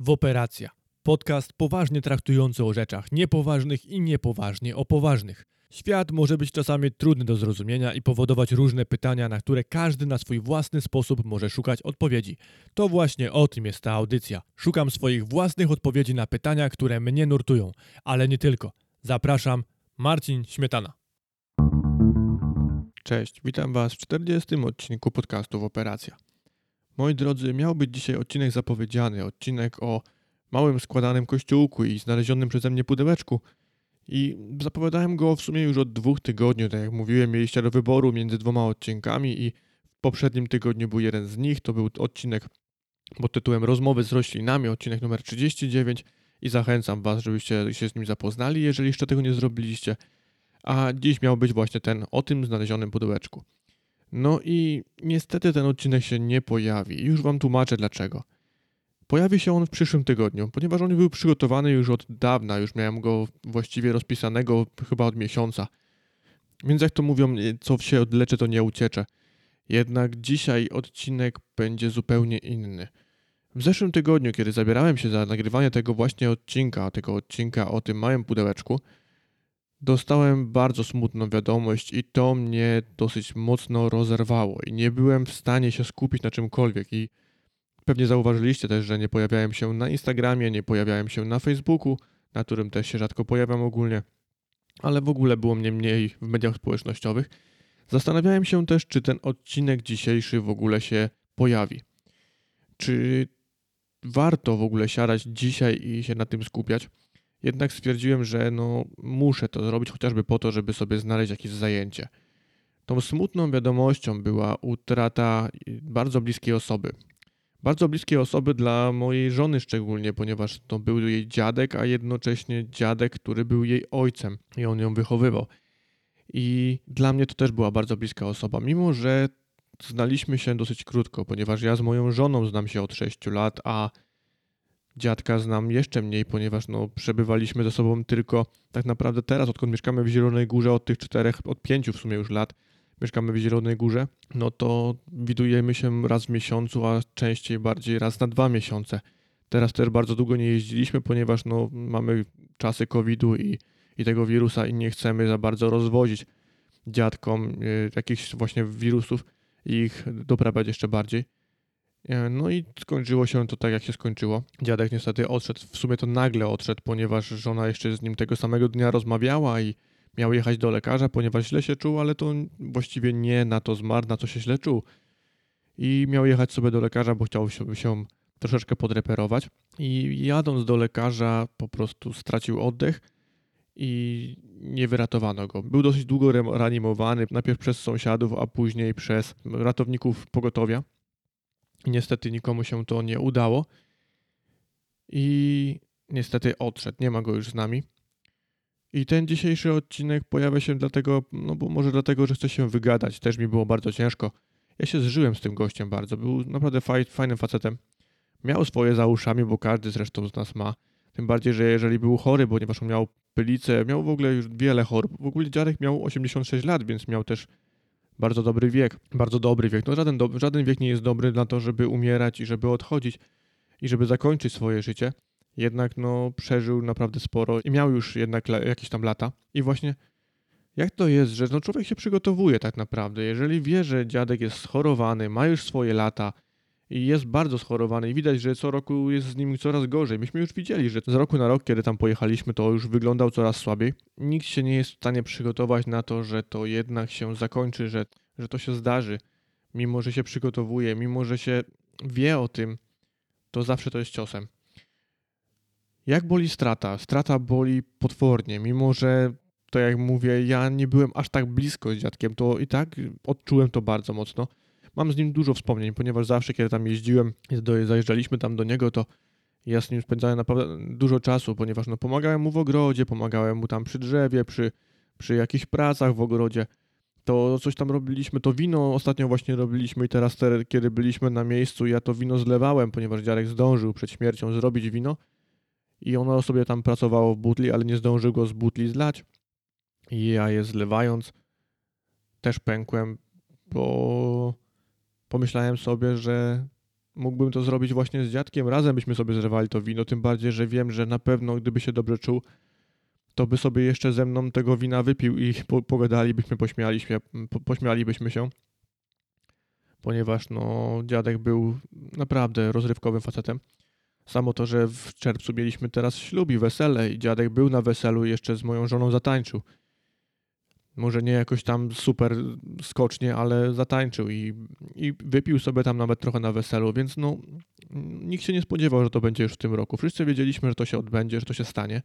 w operacja. Podcast poważnie traktujący o rzeczach niepoważnych i niepoważnie o poważnych. Świat może być czasami trudny do zrozumienia i powodować różne pytania, na które każdy na swój własny sposób może szukać odpowiedzi. To właśnie o tym jest ta audycja. Szukam swoich własnych odpowiedzi na pytania, które mnie nurtują, ale nie tylko. Zapraszam, Marcin Śmietana. Cześć, witam Was w 40. odcinku podcastu Operacja. Moi drodzy, miał być dzisiaj odcinek zapowiedziany, odcinek o małym składanym kościółku i znalezionym przeze mnie pudełeczku. I zapowiadałem go w sumie już od dwóch tygodni, tak jak mówiłem, mieliście do wyboru między dwoma odcinkami i w poprzednim tygodniu był jeden z nich, to był odcinek pod tytułem Rozmowy z roślinami, odcinek numer 39 i zachęcam Was, żebyście się z nim zapoznali, jeżeli jeszcze tego nie zrobiliście. A dziś miał być właśnie ten o tym znalezionym pudełeczku. No i niestety ten odcinek się nie pojawi. Już Wam tłumaczę dlaczego. Pojawi się on w przyszłym tygodniu, ponieważ on był przygotowany już od dawna, już miałem go właściwie rozpisanego chyba od miesiąca. Więc jak to mówią, co się odlecze, to nie uciecze. Jednak dzisiaj odcinek będzie zupełnie inny. W zeszłym tygodniu, kiedy zabierałem się za nagrywanie tego właśnie odcinka, tego odcinka o tym małym pudełeczku, dostałem bardzo smutną wiadomość i to mnie dosyć mocno rozerwało i nie byłem w stanie się skupić na czymkolwiek i pewnie zauważyliście też, że nie pojawiałem się na Instagramie, nie pojawiałem się na Facebooku, na którym też się rzadko pojawiam ogólnie, ale w ogóle było mnie mniej w mediach społecznościowych. Zastanawiałem się też, czy ten odcinek dzisiejszy w ogóle się pojawi. Czy warto w ogóle siadać dzisiaj i się na tym skupiać? Jednak stwierdziłem, że no, muszę to zrobić chociażby po to, żeby sobie znaleźć jakieś zajęcie. Tą smutną wiadomością była utrata bardzo bliskiej osoby. Bardzo bliskiej osoby dla mojej żony szczególnie, ponieważ to był jej dziadek, a jednocześnie dziadek, który był jej ojcem i on ją wychowywał. I dla mnie to też była bardzo bliska osoba, mimo że znaliśmy się dosyć krótko, ponieważ ja z moją żoną znam się od 6 lat, a dziadka znam jeszcze mniej, ponieważ no, przebywaliśmy ze sobą tylko tak naprawdę teraz, odkąd mieszkamy w Zielonej Górze, od tych czterech, od pięciu w sumie już lat, mieszkamy w Zielonej Górze, no to widujemy się raz w miesiącu, a częściej bardziej raz na dwa miesiące. Teraz też bardzo długo nie jeździliśmy, ponieważ no, mamy czasy COVID-u i, i tego wirusa i nie chcemy za bardzo rozwozić dziadkom y, jakichś właśnie wirusów i ich doprawiać jeszcze bardziej. E, no i skończyło się to tak, jak się skończyło. Dziadek niestety odszedł, w sumie to nagle odszedł, ponieważ żona jeszcze z nim tego samego dnia rozmawiała i miał jechać do lekarza, ponieważ źle się czuł, ale to właściwie nie na to zmarł, na co się źle czuł. I miał jechać sobie do lekarza, bo chciał się, troszeczkę podreperować. I jadąc do lekarza po prostu stracił oddech i nie wyratowano go. Był dosyć długo reanimowany, najpierw przez sąsiadów, a później przez ratowników pogotowia. I niestety nikomu się to nie udało. I niestety odszedł, nie ma go już z nami. I ten dzisiejszy odcinek pojawia się dlatego, no bo może dlatego, że chcę się wygadać. Też mi było bardzo ciężko. Ja się zżyłem z tym gościem bardzo. Był naprawdę faj, fajnym facetem. Miał swoje za uszami, bo każdy zresztą z nas ma. Tym bardziej, że jeżeli był chory, ponieważ on miał pylicę, miał w ogóle już wiele chorób. W ogóle dziadek miał 86 lat, więc miał też bardzo dobry wiek. Bardzo dobry wiek. No żaden, do, żaden wiek nie jest dobry na to, żeby umierać i żeby odchodzić i żeby zakończyć swoje życie jednak no, przeżył naprawdę sporo i miał już jednak jakieś tam lata. I właśnie jak to jest, że no, człowiek się przygotowuje tak naprawdę. Jeżeli wie, że dziadek jest schorowany, ma już swoje lata jest bardzo schorowany i widać, że co roku jest z nim coraz gorzej. Myśmy już widzieli, że z roku na rok, kiedy tam pojechaliśmy, to już wyglądał coraz słabiej. Nikt się nie jest w stanie przygotować na to, że to jednak się zakończy, że, że to się zdarzy. Mimo, że się przygotowuje, mimo, że się wie o tym, to zawsze to jest ciosem. Jak boli strata? Strata boli potwornie, mimo że to jak mówię, ja nie byłem aż tak blisko z dziadkiem, to i tak odczułem to bardzo mocno. Mam z nim dużo wspomnień, ponieważ zawsze, kiedy tam jeździłem, zajeżdżaliśmy tam do niego, to ja z nim spędzałem naprawdę dużo czasu, ponieważ no, pomagałem mu w ogrodzie, pomagałem mu tam przy drzewie, przy, przy jakichś pracach w ogrodzie. To coś tam robiliśmy, to wino ostatnio właśnie robiliśmy i teraz, kiedy byliśmy na miejscu, ja to wino zlewałem, ponieważ dziadek zdążył przed śmiercią zrobić wino i ono sobie tam pracowało w butli, ale nie zdążył go z butli zlać. I ja je zlewając też pękłem, bo pomyślałem sobie, że mógłbym to zrobić właśnie z dziadkiem, razem byśmy sobie zrywali to wino, tym bardziej, że wiem, że na pewno gdyby się dobrze czuł, to by sobie jeszcze ze mną tego wina wypił i po, pogadalibyśmy, pośmialiśmy, po, pośmialibyśmy się. Ponieważ no, dziadek był naprawdę rozrywkowym facetem. Samo to, że w czerwcu mieliśmy teraz ślub i wesele i dziadek był na weselu i jeszcze z moją żoną zatańczył. Może nie jakoś tam super skocznie, ale zatańczył i, i wypił sobie tam nawet trochę na weselu, więc no nikt się nie spodziewał, że to będzie już w tym roku. Wszyscy wiedzieliśmy, że to się odbędzie, że to się stanie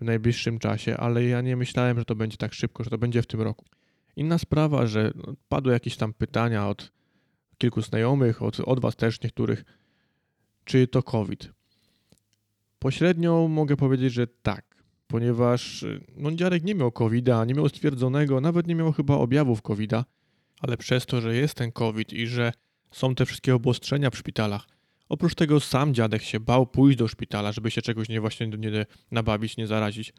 w najbliższym czasie, ale ja nie myślałem, że to będzie tak szybko, że to będzie w tym roku. Inna sprawa, że padły jakieś tam pytania od kilku znajomych, od, od was też niektórych, czy to COVID. Pośrednio mogę powiedzieć, że tak, ponieważ no, dziadek nie miał COVID-a, nie miał stwierdzonego, nawet nie miał chyba objawów COVID-a, ale przez to, że jest ten COVID i że są te wszystkie obostrzenia w szpitalach, Oprócz tego sam dziadek się bał pójść do szpitala, żeby się czegoś nie właśnie nie nabawić, nie zarazić.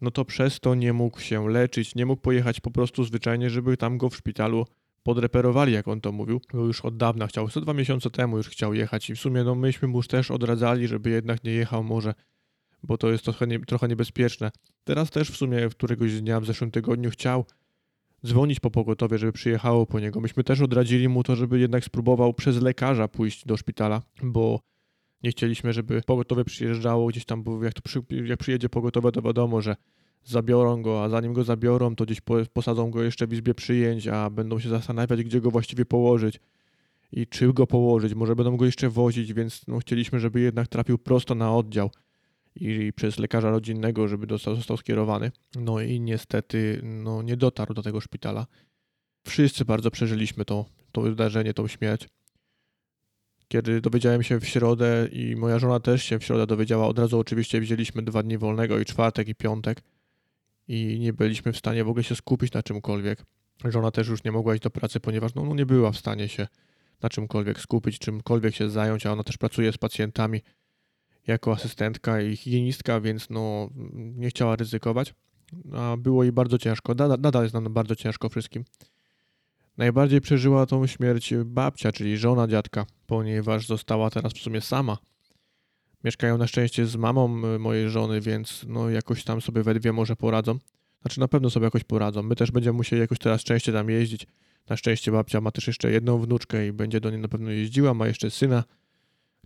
No to przez to nie mógł się leczyć, nie mógł pojechać po prostu zwyczajnie, żeby tam go w szpitalu podreperowali, jak on to mówił. Bo już od dawna chciał, co dwa miesiące temu już chciał jechać i w sumie no myśmy mu też odradzali, żeby jednak nie jechał może, bo to jest trochę, nie, trochę niebezpieczne. Teraz też w sumie któregoś dnia w zeszłym tygodniu chciał, dzwonić po pogotowie, żeby przyjechało po niego. Myśmy też odradzili mu to, żeby jednak spróbował przez lekarza pójść do szpitala, bo nie chcieliśmy, żeby pogotowie przyjeżdżało gdzieś tam, bo jak, to przy, jak przyjedzie pogotowe, to wiadomo, że zabiorą go, a zanim go zabiorą, to gdzieś posadzą go jeszcze w izbie przyjęć, a będą się zastanawiać, gdzie go właściwie położyć i czy go położyć. Może będą go jeszcze wozić, więc no, chcieliśmy, żeby jednak trafił prosto na oddział i przez lekarza rodzinnego, żeby dostał, został skierowany. No i niestety no, nie dotarł do tego szpitala. Wszyscy bardzo przeżyliśmy to, to wydarzenie, tą śmierć. Kiedy dowiedziałem się w środę i moja żona też się w środę dowiedziała, od razu oczywiście wzięliśmy dwa dni wolnego i czwartek i piątek i nie byliśmy w stanie w ogóle się skupić na czymkolwiek. Żona też już nie mogła iść do pracy, ponieważ no, no nie była w stanie się na czymkolwiek skupić, czymkolwiek się zająć, a ona też pracuje z pacjentami jako asystentka i higienistka, więc no, nie chciała ryzykować. A było jej bardzo ciężko. Nadal jest nam bardzo ciężko wszystkim. Najbardziej przeżyła tą śmierć babcia, czyli żona dziadka, ponieważ została teraz w sumie sama. Mieszkają na szczęście z mamą mojej żony, więc no jakoś tam sobie we dwie może poradzą. Znaczy na pewno sobie jakoś poradzą. My też będziemy musieli jakoś teraz częściej tam jeździć. Na szczęście babcia ma też jeszcze jedną wnuczkę i będzie do niej na pewno jeździła. Ma jeszcze syna,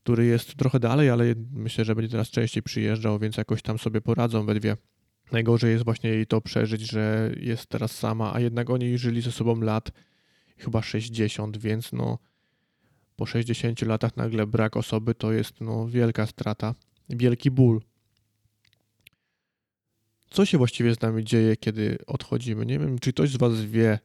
który jest trochę dalej, ale myślę, że będzie teraz częściej przyjeżdżał, więc jakoś tam sobie poradzą we dwie. Najgorzej jest właśnie jej to przeżyć, że jest teraz sama, a jednak oni żyli ze sobą lat chyba 60, więc no po 60 latach nagle brak osoby to jest no wielka strata, wielki ból. Co się właściwie z nami dzieje, kiedy odchodzimy? Nie wiem, czy ktoś z Was wie,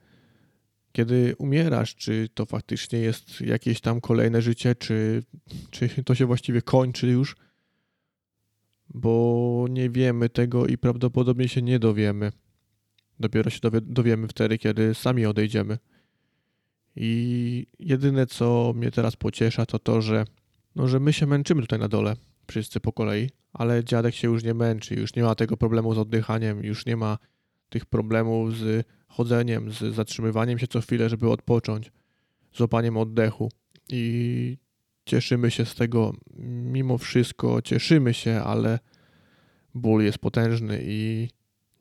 kiedy umierasz, czy to faktycznie jest jakieś tam kolejne życie, czy, czy to się właściwie kończy już, bo nie wiemy tego i prawdopodobnie się nie dowiemy. Dopiero się dowie, dowiemy wtedy, kiedy sami odejdziemy. I jedyne, co mnie teraz pociesza, to to, że, no, że my się męczymy tutaj na dole, wszyscy po kolei, ale dziadek się już nie męczy, już nie ma tego problemu z oddychaniem, już nie ma tych problemów z chodzeniem, z zatrzymywaniem się co chwilę, żeby odpocząć, z łapaniem oddechu. I cieszymy się z tego, mimo wszystko cieszymy się, ale ból jest potężny i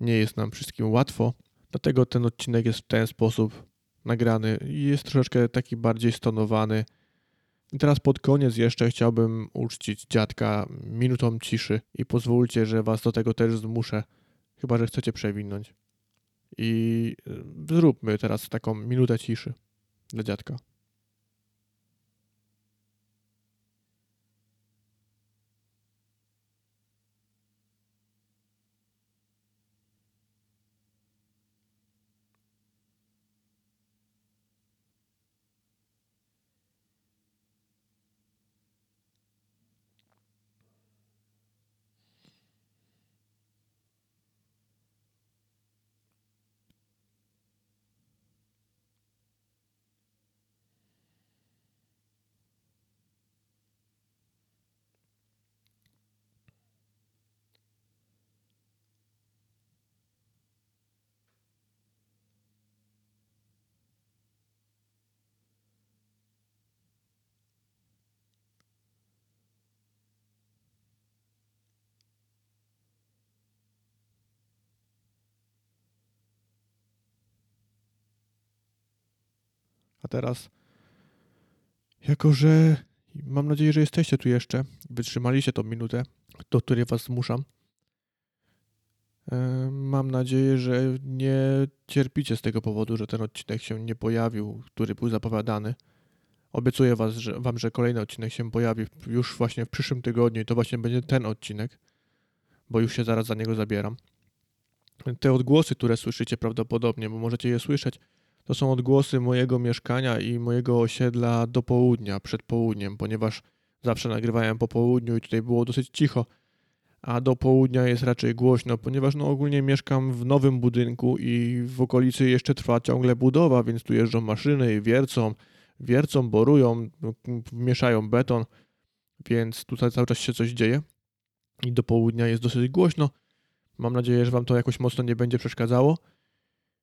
nie jest nam wszystkim łatwo. Dlatego ten odcinek jest w ten sposób nagrany i jest troszeczkę taki bardziej stonowany. I teraz pod koniec jeszcze chciałbym uczcić dziadka minutą ciszy i pozwólcie, że was do tego też zmuszę, chyba że chcecie przewinąć. I y, zróbmy teraz taką minutę ciszy dla dziadka. A teraz, jako że mam nadzieję, że jesteście tu jeszcze, wytrzymaliście tą minutę, do której was zmuszam. Mam nadzieję, że nie cierpicie z tego powodu, że ten odcinek się nie pojawił, który był zapowiadany. Obiecuję was, że, wam, że kolejny odcinek się pojawi już właśnie w przyszłym tygodniu i to właśnie będzie ten odcinek, bo już się zaraz za niego zabieram. Te odgłosy, które słyszycie prawdopodobnie, bo możecie je słyszeć, to są odgłosy mojego mieszkania i mojego osiedla do południa, przed południem, ponieważ zawsze nagrywałem po południu i tutaj było dosyć cicho, a do południa jest raczej głośno, ponieważ no ogólnie mieszkam w nowym budynku i w okolicy jeszcze trwa ciągle budowa, więc tu jeżdżą maszyny i wiercą, wiercą, borują, mieszają beton, więc tutaj cały czas się coś dzieje i do południa jest dosyć głośno. Mam nadzieję, że Wam to jakoś mocno nie będzie przeszkadzało.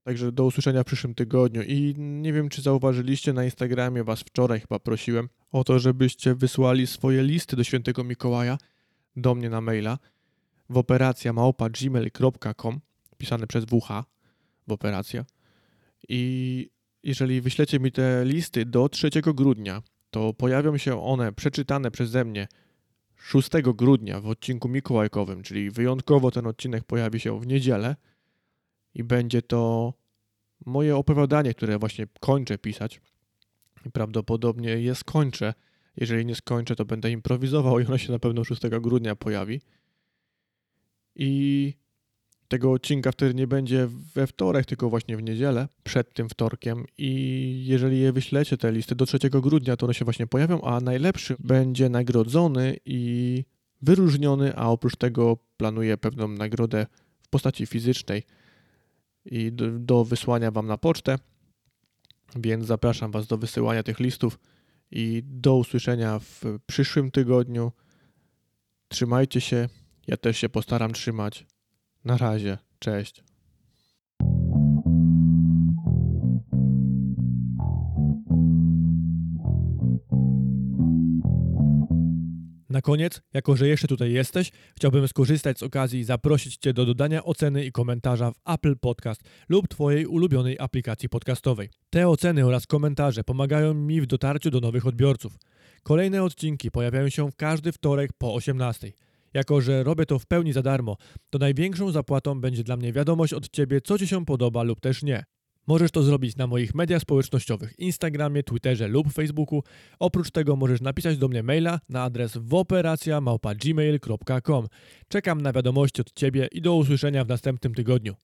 Także do usłyszenia w przyszłym tygodniu. I nie wiem, czy zauważyliście na Instagramie, Was wczoraj chyba prosiłem o to, żebyście wysłali swoje listy do świętego Mikołaja do mnie na maila w operacja małpa gmail.com pisane przez WH w operacja. I jeżeli wyślecie mi te listy do 3 grudnia, to pojawią się one przeczytane przeze mnie 6 grudnia w odcinku mikołajkowym, czyli wyjątkowo ten odcinek pojawi się w niedzielę i będzie to moje opowiadanie, które właśnie kończę pisać. Prawdopodobnie je skończę. Jeżeli nie skończę, to będę improwizował i ono się na pewno 6 grudnia pojawi. I tego odcinka wtedy nie będzie we wtorek, tylko właśnie w niedzielę, przed tym wtorkiem. I jeżeli je wyślecie, te listy do 3 grudnia, to one się właśnie pojawią, a najlepszy będzie nagrodzony i wyróżniony, a oprócz tego planuję pewną nagrodę w postaci fizycznej i do, do wysłania Wam na pocztę. Więc zapraszam Was do wysyłania tych listów i do usłyszenia w przyszłym tygodniu. Trzymajcie się, ja też się postaram trzymać. Na razie, cześć. Na koniec, jako że jeszcze tutaj jesteś, chciałbym skorzystać z okazji i zaprosić Cię do dodania oceny i komentarza w Apple Podcast lub Twojej ulubionej aplikacji podcastowej. Te oceny oraz komentarze pomagają mi w dotarciu do nowych odbiorców. Kolejne odcinki pojawiają się w każdy wtorek po 18. Jako, że robię to w pełni za darmo, to największą zapłatą będzie dla mnie wiadomość od Ciebie, co Ci się podoba lub też nie. Możesz to zrobić na moich mediach społecznościowych, Instagramie, Twitterze lub Facebooku. Oprócz tego możesz napisać do mnie maila na adres wooperacja.gmail.com. Czekam na wiadomości od Ciebie i do usłyszenia w następnym tygodniu.